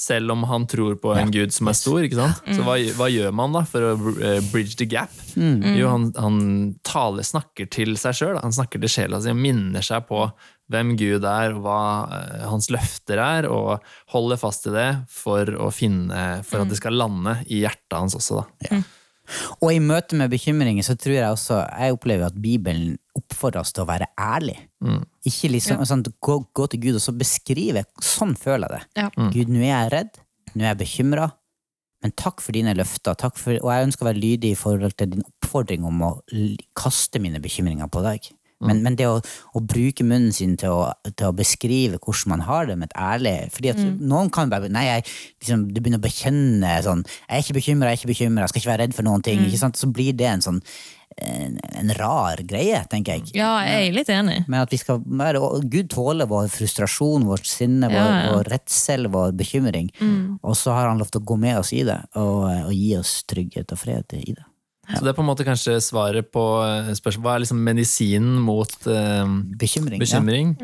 selv om han tror på en Gud som er stor. ikke sant? Så hva, hva gjør man da for å eh, bridge the gap? Jo, han, han taler, snakker til seg sjøl. Han snakker til sjela si og minner seg på hvem Gud er, og hva eh, hans løfter er, og holder fast i det for å finne For at det skal lande i hjertet hans også, da. Og i møte med bekymringer så tror jeg også Jeg opplever at Bibelen oppfordrer oss til å være ærlig. Ikke liksom sånn, gå, gå til Gud og så beskrive Sånn føler jeg det. Ja. Gud, nå er jeg redd. Nå er jeg bekymra. Men takk for dine løfter, takk for, og jeg ønsker å være lydig i forhold til din oppfordring om å kaste mine bekymringer på deg. Men, men det å, å bruke munnen sin til å, til å beskrive hvordan man har det med et ærlig fordi at Noen kan bare Nei, jeg, liksom, du begynner å bekjenne sånn Jeg er ikke bekymra, jeg er ikke bekymra, jeg skal ikke være redd for noen ting. Sant? Så blir det en sånn en, en rar greie, tenker jeg. Ja, jeg er litt enig. Men at vi skal være, Gud tåler vår frustrasjon, vårt sinne, vår, Ja, ja. vår redsel, vår bekymring. Og så har han lov til å gå med oss i det, og, og gi oss trygghet og fred i det. Så det er på en måte kanskje svaret på spørsmålet Hva er liksom medisinen mot eh, Bekymring. bekymring?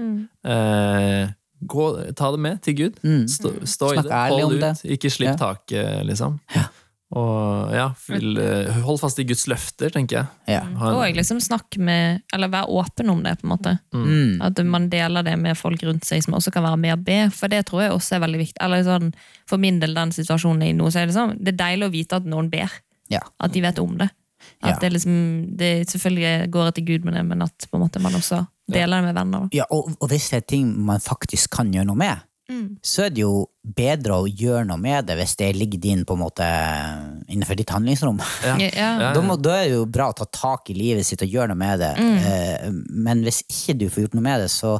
Eh, gå, ta det med til Gud. Stå, stå i det. Hold om ut. det. Ikke slipp Ja. taket, liksom. Og ja, fyll, eh, hold fast i Guds løfter, tenker jeg. Ja. Og liksom snakk med, eller vær åpen om det, på en måte. Mm. At man deler det med folk rundt seg som også kan være med og be, for det tror jeg også er veldig viktig. Eller sånn, For min del, den situasjonen i nå, så er det sånn, det er deilig å vite at noen ber. Ja. At de vet om det. At Ja. det liksom, det selvfølgelig går etter Gud med det, men at på en måte man også deler det med venner. Ja, og, og hvis det er ting man faktisk kan gjøre noe med, så er det jo bedre å gjøre noe med det hvis det ligger din på en måte innenfor ditt handlingsrom. Ja. Ja. Ja, Da, må, da er det jo bra å ta tak i livet sitt og gjøre noe med det. Mm. men hvis ikke du får gjort noe med det, så,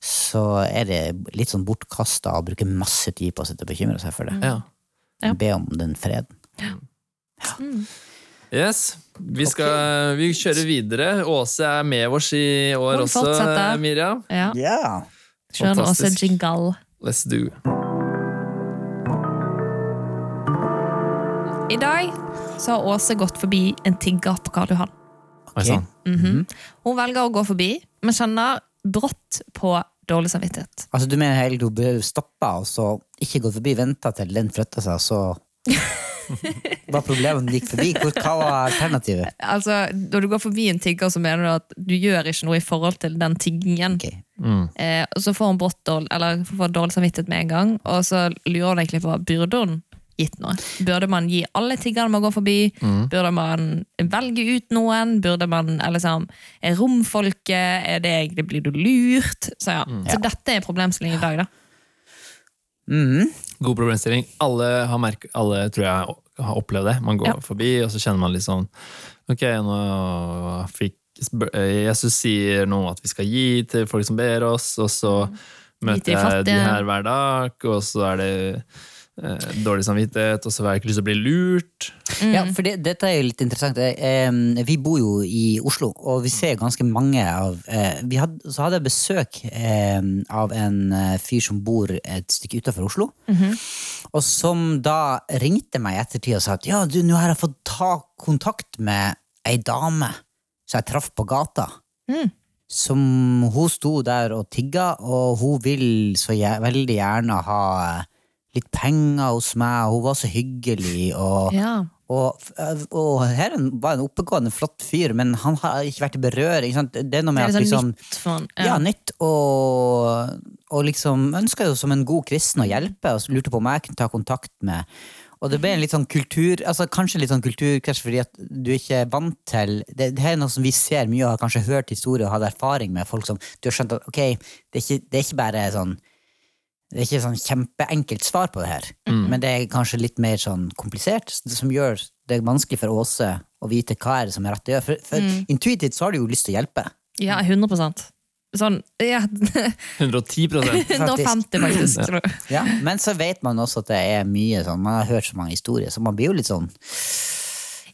så er det litt sånn bortkasta å bruke masse tid på å sitte og bekymre seg for det. Ja. Ja. Be om den freden. Yes. Vi, skal, vi kjører videre. Åse er med oss i år også? Miriam. Ja. Kjør Kjører også jingle. Let's do. I dag så har Åse gått forbi en tigger på Karl Johan. Okay. Mm -hmm. Hun velger å gå forbi, men kjenner brått på dårlig samvittighet. Altså, du mener hele du burde stoppa og så ikke gå forbi, venta til den flytter seg, og så *laughs* var problemet når du gikk forbi? Hva var alternativet? Altså, Når du går forbi en tigger, så mener du at du gjør ikke noe i forhold til den tiggingen. Ok. Eh, og så får hun brått dårlig, eller får dårlig samvittighet med en gang, og så lurer hun egentlig på burde hun gitt noe. Burde man gi alle tiggerne man går forbi? Burde man velge ut noen? Burde man, eller liksom, Er romfolket? Er det egentlig, Blir du lurt? Så ja, så dette er problemstillingen i dag, da. Mhm. God problemstilling. Alle, har merke, alle tror jeg har opplevd det. Man går Ja. forbi, og så kjenner man litt sånn Ok, nå fikk Jesus sier nå at vi skal gi til folk som ber oss, og så Gi møter jeg de her hver dag, og så er det dårlig samvittighet, og så har jeg ikke lyst til å bli lurt. Ja, for det, dette er jo litt interessant. Eh, vi bor jo i Oslo, og vi ser ganske mange av eh, vi had, Så hadde jeg besøk eh, av en eh, fyr som bor et stykke utafor Oslo. Og som da ringte meg i ettertid og sa at ja, du, nå har jeg fått ta kontakt med ei dame som jeg traff på gata. Som hun sto der og tigga, og hun vil så veldig gjerne ha eh, litt penger hos meg, og hun var så hyggelig. og... Ja. Og, og her var en oppegående, flott fyr, men han har ikke vært i berøring. Det er noe Det med er at sånn liksom, nytt for han. ja, nytt, og, og liksom ønska jo som en god kristen å hjelpe, og lurte på om jeg kunne ta kontakt med og det ble en litt sånn kultur, altså kanskje litt sånn kulturkrasj, fordi at du ikke er vant til det, det er noe som vi ser mye og har kanskje hørt historier og hatt erfaring med folk som du har skjønt at ok, det er ikke, det er ikke bare sånn det er ikke sånn kjempeenkelt svar på det her, men det er kanskje litt mer sånn komplisert, som gjør det vanskelig for Åse å vite hva er det som er rett å gjøre. For, for intuitivt så har du jo lyst til å hjelpe. Ja, 100% Sånn ja, *laughs* 110 150, *laughs* faktisk. tror jeg. Ja, men så vet man også at det er mye sånn, man har hørt så mange historier, så man blir jo litt sånn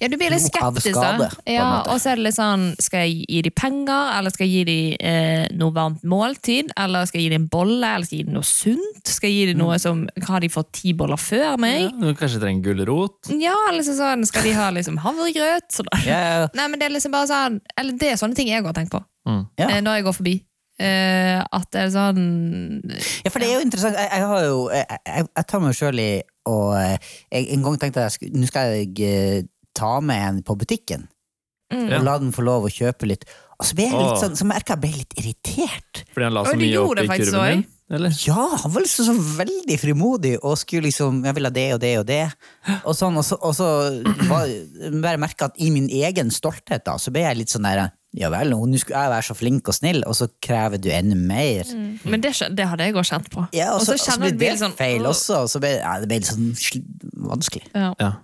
Ja, du blir litt skeptisk, da. Ja, og så er det litt sånn Skal jeg gi dem penger, eller skal jeg gi dem eh, noe varmt måltid? Eller skal jeg gi dem en bolle, eller skal jeg gi dem noe sunt? Skal jeg gi dem Mm. noe som Har de fått ti boller før Ja, meg? du kanskje trenger gulrot. Ja, eller så sånn Skal de ha liksom havregrøt? Sånn. Yeah. Nei, men det er liksom bare sånn Eller det er sånne ting jeg har tenkt på Mm. Ja. eh, når jeg går forbi. Eh, at det er sånn Ja, for det er jo interessant. Jeg, jeg har jo Jeg, jeg, jeg tar meg sjøl i og eh, jeg, En gang tenkte jeg nå skal jeg eh, ta med en på butikken. Mm. Og la den få lov å kjøpe litt. Og så ble jeg litt sånn, så merka jeg ble litt irritert. Fordi han la så mye opp i kurven min din? Eller? Ja, han var liksom så veldig frimodig og skulle liksom Jeg vil ha det og det og det. Og sånn, og så, og så var, bare merka at i min egen stolthet, da, så ble jeg litt sånn der Ja vel, nå skulle jeg være så flink og snill, og så krever du enda mer. Men det, det hadde jeg òg kjent på. Ja, og så, og så kjenner ble det sånn, feil også, og så ble ja, det ble litt sånn vanskelig. Ja. Ja.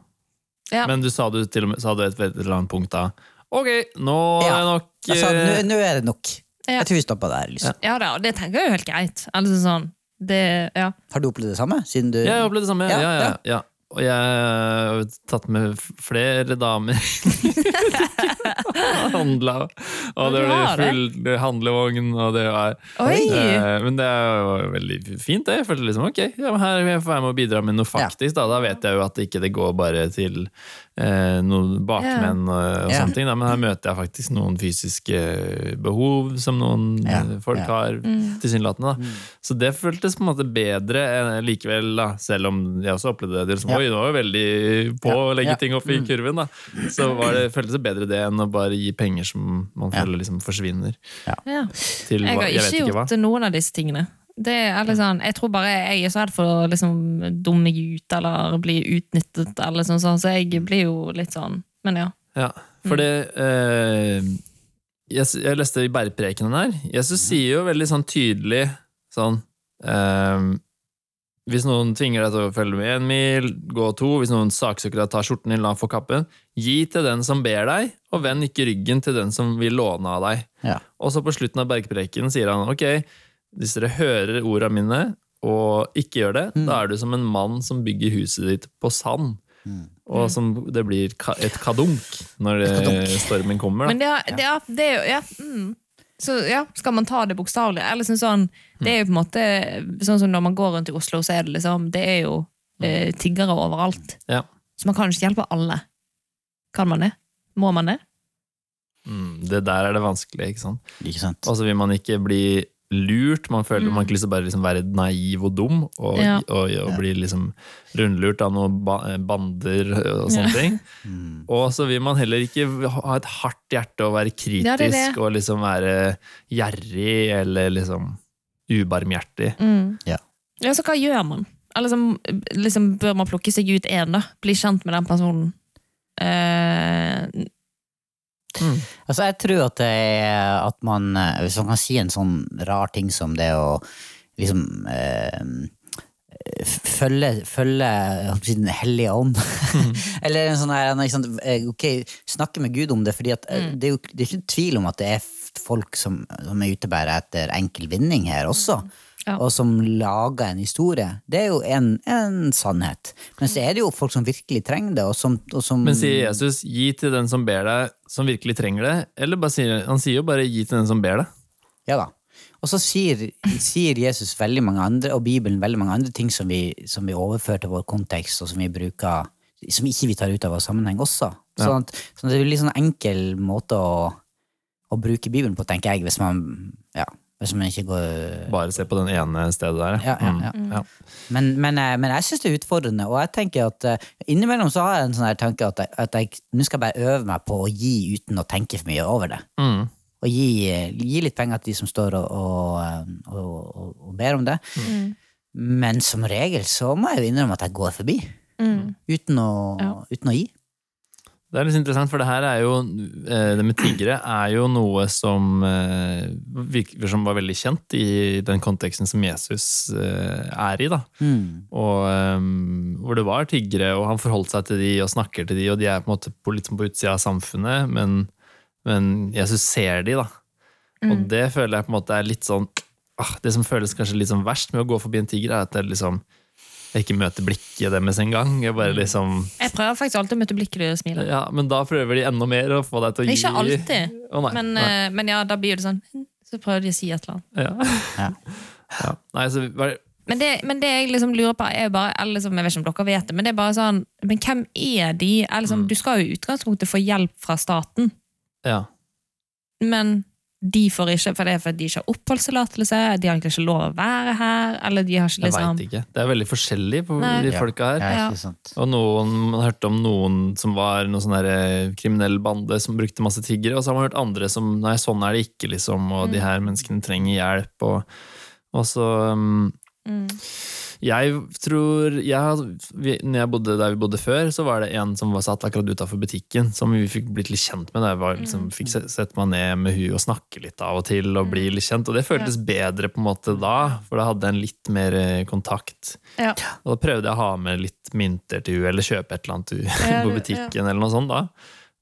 Ja. Men du sa du til og med sa du et veldig langt punkt da. Ok, nå er det nok Jeg nå, nå er det nok. Ja. Jeg tror vi stopper der. Liksom. Ja da, og det tenker jeg jo helt greit. Altså sånn, det, ja. Har du opplevd det samme? Siden du Ja, jeg har opplevd det samme. Ja, Ja, ja, ja, ja. ja. Og jeg har tatt med flere damer handla. *laughs* Og det var full handlevogn, og det var Eh, Men det var veldig fint, det. Jeg følte liksom ok, ja, her får jeg med å bidra med noe faktisk. Da, da vet jeg jo at ikke det går bare til noen bakmenn og, og Ja. sånne ting. Da. Men her møter jeg faktisk noen fysiske behov som noen eh, folk yeah. har, tilsynelatende. Mm. Så det føltes på en måte bedre enn likevel, da, selv om jeg også opplevde det. Liksom. Oi, nå var jeg veldig på å legge ting opp i kurven. Da. Så var det, føltes det bedre det enn å bare gi penger som man føler liksom forsvinner Ja. til Jeg har har jeg vet ikke gjort hva. noen av disse tingene. Det er litt sånn, jeg tror bare jeg er så redd for å liksom dumme meg ut eller bli utnyttet, eller sånn, sånn, så jeg blir jo litt sånn Men ja. Ja, for det eh, jeg, jeg leste i Bergprekenen her. Jesus sier jo veldig sånn tydelig sånn eh, Hvis noen tvinger deg til å følge med én mil, gå to. Hvis noen saksøker deg, ta skjorten din, la få kappen. Gi til den som ber deg, og vend ikke ryggen til den som vil låne av deg. Ja. Og så på slutten av Bergprekenen sier han ok, hvis dere hører orda mine og ikke gjør det, Mm. da er du som en mann som bygger huset ditt på sand. Mm. Og som det blir et kadunk når kadunk. stormen kommer. Men det, er- det, er- det er ja, mm. Så ja, skal man ta det bokstavelig? Eller sånn, sånn, det er jo på en måte Sånn som når man går rundt i Oslo, så er det liksom Det er jo eh, tiggere overalt. Ja. Så man kan ikke hjelpe alle. Kan man det? Må man det? Mm, det der er det vanskelig, ikke sant. Ikke sant? Og så vil man ikke bli lurt. Man føler man har ikke lyst til å bare liksom være naiv og dum og, Ja. og, og, bli liksom rundlurt av noen ba bander og sånne ting. *laughs* Mm. Og så vil man heller ikke ha et hardt hjerte og være kritisk Ja, det det. og liksom være gjerrig eller liksom ubarmhjertig. Mm. Ja. Ja, så hva gjør man? Eller liksom, liksom Bør man plukke seg ut én, da? Bli kjent med den personen? Eh, Altså, jeg tror at det er at man eh, Hvis man kan si en sånn rar ting som det å liksom eh, følge, Den hellige ånd. *laughs* Eller en sånn her ikke sant, eh, Ok, snakke med Gud om det, for at eh, det er jo det er ikke tvil om at det er folk som, som er ute bare etter enkel vinning her også. Ja. og som lager en historie. Det er jo en, en sannhet. Men så er det jo folk som virkelig trenger det, og som, og som Men sier Jesus 'gi til den som ber deg, som virkelig trenger det'? Eller bare sier, han sier jo bare 'gi til den som ber deg'. Ja da. Og så sier, sier Jesus veldig mange andre, og Bibelen veldig mange andre ting som vi, som vi overfører til vår kontekst, og som vi bruker som ikke vi tar ut av vår sammenheng også. Sånn at, sånn at det er en litt sånn enkel måte å, å bruke Bibelen på, tenker jeg, hvis man, ja, hvis man ikke går Bare se på den ene stedet der. Ja, ja, ja. Mm. ja. Men, men, eh, men jeg syns det er utfordrende, og jeg tenker at eh, innimellom så har jeg en sånn her tanke at jeg, at jeg nå skal jeg bare øve meg på å gi uten å tenke for mye over det. Mm. Og gi, gi litt penger til de som står og, og, og, og, og ber om det. Men som regel så må jeg jo innrømme at jeg går forbi. Mm. Uten å, Ja. uten å gi. Det er litt interessant, for det her er jo eh, Det med tiggere er jo noe som eh, virker som var veldig kjent i den konteksten som Jesus eh, er i, da. Mm. Og hvor det var tiggere, og han forholdt seg til de og snakker til de, og de er på en måte på, litt på utsida av samfunnet, men, men Jesus ser de, da. Og det føler jeg på en måte er litt sånn ah, Det som føles kanskje litt sånn verst med å gå forbi en tigger, er at det liksom jeg ikke møter blikket deres engang. Jeg bare liksom Jeg prøver faktisk alltid å møte blikket ditt og smile. Ja, men da prøver de enda mer å få deg til å gi Ikke alltid, oh, nei, men, nei. eh, men ja, da blir det sånn Så prøver de å si et eller annet. Ja. Ja. *laughs* Nei, så bare, Men det, men det jeg liksom lurer på, er jo bare eller liksom, Jeg vet ikke om dere vet det, men det er bare sånn Men hvem er de? Er liksom, Du skal jo i utgangspunktet få hjelp fra staten, ja. men de får ikke, for det er fordi de ikke har oppholdstillatelse, de har egentlig ikke lov å være her, eller de har ikke Jeg liksom veit ikke. Det er veldig forskjellig på Nei. de folka her. Ja, Ja. Og noen, man har hørt om noen som var noen sånn eh, kriminell bande som brukte masse tiggere, og så har man hørt andre som nei, sånn er det ikke, liksom, og de her menneskene trenger hjelp. Og, og så um, mm. Jeg tror jeg, når jeg bodde der vi bodde før, så var det en som var satt akkurat utafor butikken, som vi fikk blitt litt kjent med. Der var, liksom, fikk sette meg ned med hun og snakke litt av og til, og bli litt kjent. Og det føltes bedre på en måte da, for da hadde jeg en litt mer eh, kontakt. Ja. Og da prøvde jeg å ha med litt mynter til hun, eller kjøpe et eller annet til hun *laughs* på butikken, eller noe sånt da.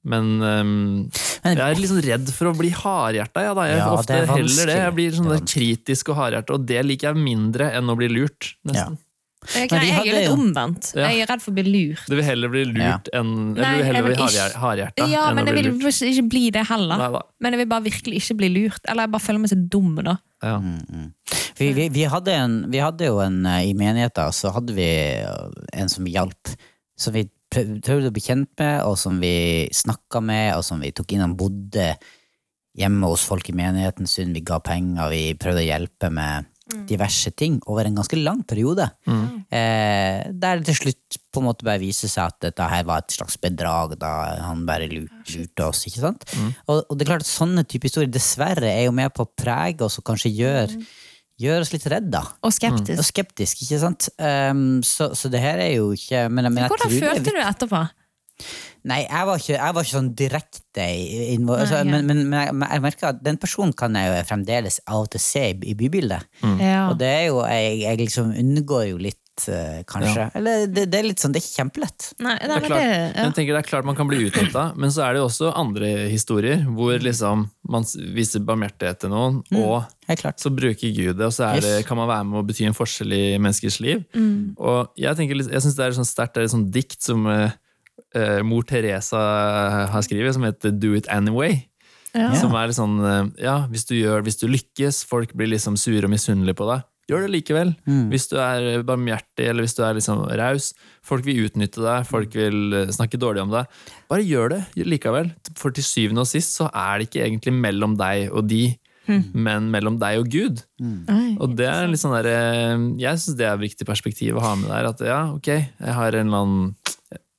Men um, Men- jeg er litt sånn redd for å bli hardhjerta. Ja. Jeg Ja, ofte det heller det. Jeg blir sånn kritisk og hardhjerta, og det liker jeg mindre enn å bli lurt. nesten. Jeg, jeg, jeg er litt omvendt. Ja. Jeg er redd for å bli lurt. Du vil heller bli lurt enn Eller Nei, du vil heller jeg vil bli hardhjerta Ja, enn men jeg vil lurt. ikke bli det heller. Nei, Men jeg vil bare virkelig ikke bli lurt. Eller jeg bare føler meg så dum da. Ja. Vi, vi, vi, hadde en, vi hadde jo en eh, I menigheten så hadde vi eh, en som hjalp. Som vi prøvde å bli kjent med, og som vi snakka med, og som vi tok inn. og bodde hjemme hos folk i menigheten en stund. Vi ga penger, vi prøvde å hjelpe med diverse ting over en ganske lang periode. Eh, der det til slutt på en måte bare viser seg at dette her var et slags bedrag, da han bare lurte, oss. ikke sant? Og, og det er klart at sånne type historier dessverre er jo med på å prege oss og kanskje gjøre gjør oss litt redd Og Og skeptisk. skeptisk, ikke sant? Um, så, så det her er jo ikke men, men jeg Hvordan det følte du etterpå? Nei, jeg var ikke, jeg var ikke sånn direkte involvert. Altså, ja. men, men, men jeg, jeg merker at den personen kan jeg jo fremdeles av og til se i, i bybildet. Ja. Og det er jo, jeg, jeg liksom unngår jo litt, eh, kanskje. Eller det, det er litt sånn, det er ikke kjempelett. Nei, nei, Det er klart, det, ja. jeg tenker det er klart man kan bli utnytta, *clears throat* men så er det jo også andre historier hvor liksom man viser barmhjertighet til noen, og så bruker Gud det, og så er det, kan man være med å bety en forskjell i menneskers liv. Og jeg, tenker, jeg syns det er sånn sterkt, det er et sånt dikt som eh, eh, mor Teresa har skrevet, som heter Do It Anyway. Ja. Som er litt sånn Ja, hvis du, gjør, hvis du lykkes, folk blir liksom sure og misunnelige på deg. Gjør det likevel. Hvis du er barmhjertig eller hvis du er liksom raus. Folk vil utnytte deg, folk vil eh, snakke dårlig om deg. Bare gjør det likevel. For til syvende og sist så er det ikke egentlig mellom deg og de, men mellom deg og Gud. Mm. Og det er litt sånn der, eh, Jeg syns det er et viktig perspektiv å ha med der. At ja, ok, jeg har en eller annen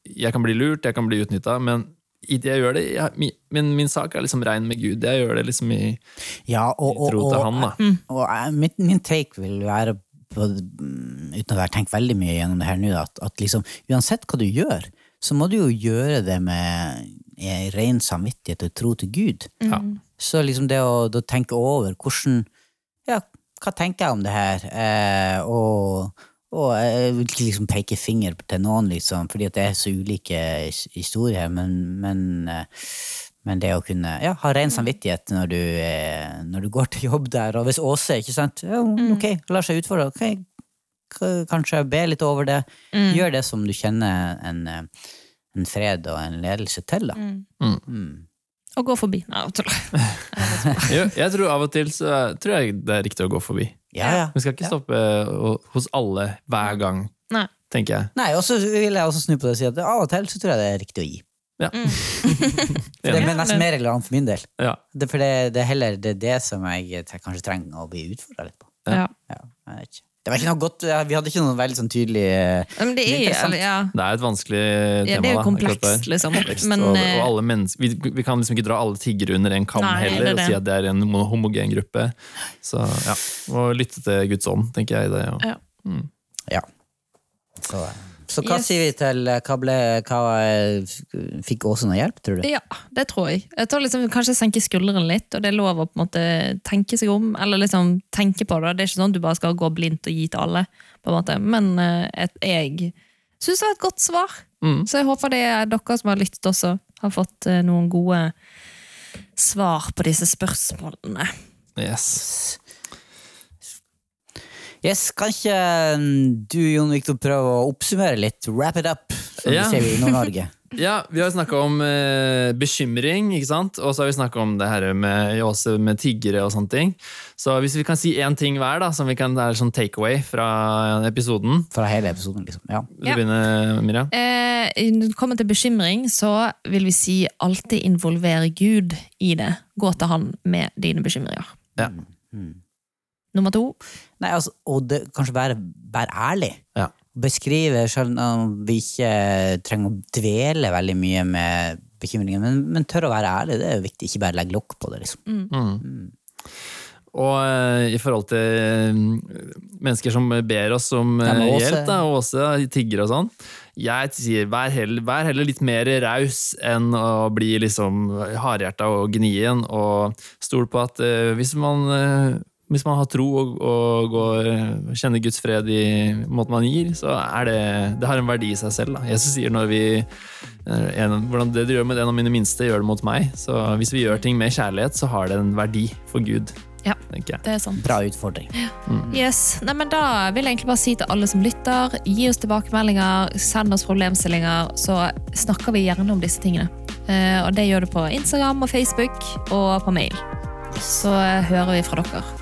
Jeg kan bli lurt, jeg kan bli utnytta, men jeg gjør det jeg, min, min, sak er liksom rein med Gud. Jeg gjør det liksom i, Ja, og, i og, tro til han, da. og jeg- min, min take vil være på, mm, uten å være tenkt veldig mye gjennom det her nå, at, at liksom, uansett hva du gjør, så må du jo gjøre det med ren samvittighet og tro til Gud. Ja. Så liksom det å da tenke over hvordan Ja, hva tenker jeg om det her? Eh, og, og jeg vil ikke liksom peke finger til noen, liksom, fordi at det er så ulike historier, men, men, eh, Men det å kunne ja, ha ren samvittighet når du, eh, når du går til jobb der, og hvis Åse ikke sant, ja, ok, lar seg utfordre, ok, kanskje be litt over det, gjør det som du kjenner en, eh, en fred og en ledelse til, da. Mm. Og gå forbi. Nei, jeg tuller. *laughs* Jeg tror av og til så tror jeg det er riktig å gå forbi. Ja, ja. Vi skal ikke stoppe eh, hos alle hver gang, Nei. tenker jeg. Nei, og så vil jeg også snu på det og si at av og til så tror jeg det er riktig å gi. Ja. *laughs* For det er nesten mer mer relevant for min del. Ja. Det, for det, det er heller det, det som jeg tre- kanskje trenger å bli utfordra litt på. Ja. Ja, jeg vet ikke. Det var ikke noe godt, Vi hadde ikke noe veldig sånn tydelig eh, Men det er, eller, ja. Det er et vanskelig Ja, det er jo komplekst, liksom. Men, og, eh, og vi, vi kan liksom ikke dra alle tiggere under en kam Nei, er heller og si at det er en homogen gruppe. Så ja, Og lytte til Guds ånd, tenker jeg. Det, og, Ja. Ja. Så, så hva Yes. sier vi til eh, hva ble hva, eh, Fikk Åse noe hjelp, tror du? Ja, det tror jeg. Jeg tror liksom Kanskje senke skuldrene litt, og det er lov å på en måte tenke seg om. Eller liksom tenke på det. Det er ikke sånn at du bare skal gå blindt og gi til alle. på en måte. Men eh, et, jeg syns det var et godt svar. Mm. Så jeg håper det er dere som har lyttet også, har fått noen gode svar på disse spørsmålene. Yes. Yes, Kan ikke mm, du, Jon Viktor, prøve å oppsummere litt? Wrap it up, som Ja. vi sier i Nord-Norge. *laughs* Ja, vi har snakka om eh, bekymring, ikke sant? og så har vi snakka om det her med, med tiggere og sånne ting. Så hvis vi kan si én ting hver, da, som vi kan, det er sånn takeaway fra episoden Fra hele episoden, liksom. Ja. Vil du Ja. begynne, Miriam? Eh, når det kommer til bekymring, så vil vi si alltid involvere Gud i det. Gå til han med dine bekymringer. Ja. Nummer to. Nei, altså, og det, kanskje være, være ærlig. Ja. Beskrive, selv om vi ikke trenger å dvele veldig mye med bekymringen, men, men tørre å være ærlig, det er jo viktig. Ikke bare legge lokk på det, liksom. Og eh, i forhold til eh, mennesker som ber oss om Ja, eh, hjelp, da, og også tigger og sånn, jeg sier vær heller, vær heller litt mer raus enn å bli liksom hardhjerta og gnien, og stol på at hvis man hvis man har tro og, og går, kjenner Guds fred i måten man gir, så er det Det har en verdi i seg selv. Da. Jesus sier når vi eh, en, Hvordan det du gjør med en av mine minste, gjør det mot meg. Så hvis vi gjør ting med kjærlighet, så har det en verdi for Gud, Ja, det er sant. Bra utfordring. Yes. Nei, men Da vil jeg egentlig bare si til alle som lytter, gi oss tilbakemeldinger, send oss problemstillinger, så snakker vi gjerne om disse tingene. Eh, og Det gjør du på Instagram og Facebook og på mail. Så eh, hører vi fra dere.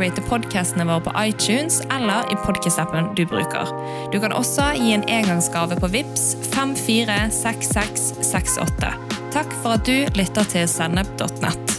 rate podcastene våre på iTunes eller i podcast-appen du bruker. Du kan også gi en engangsgave på VIPS 546668. Takk for at du lytter til sennep.nett.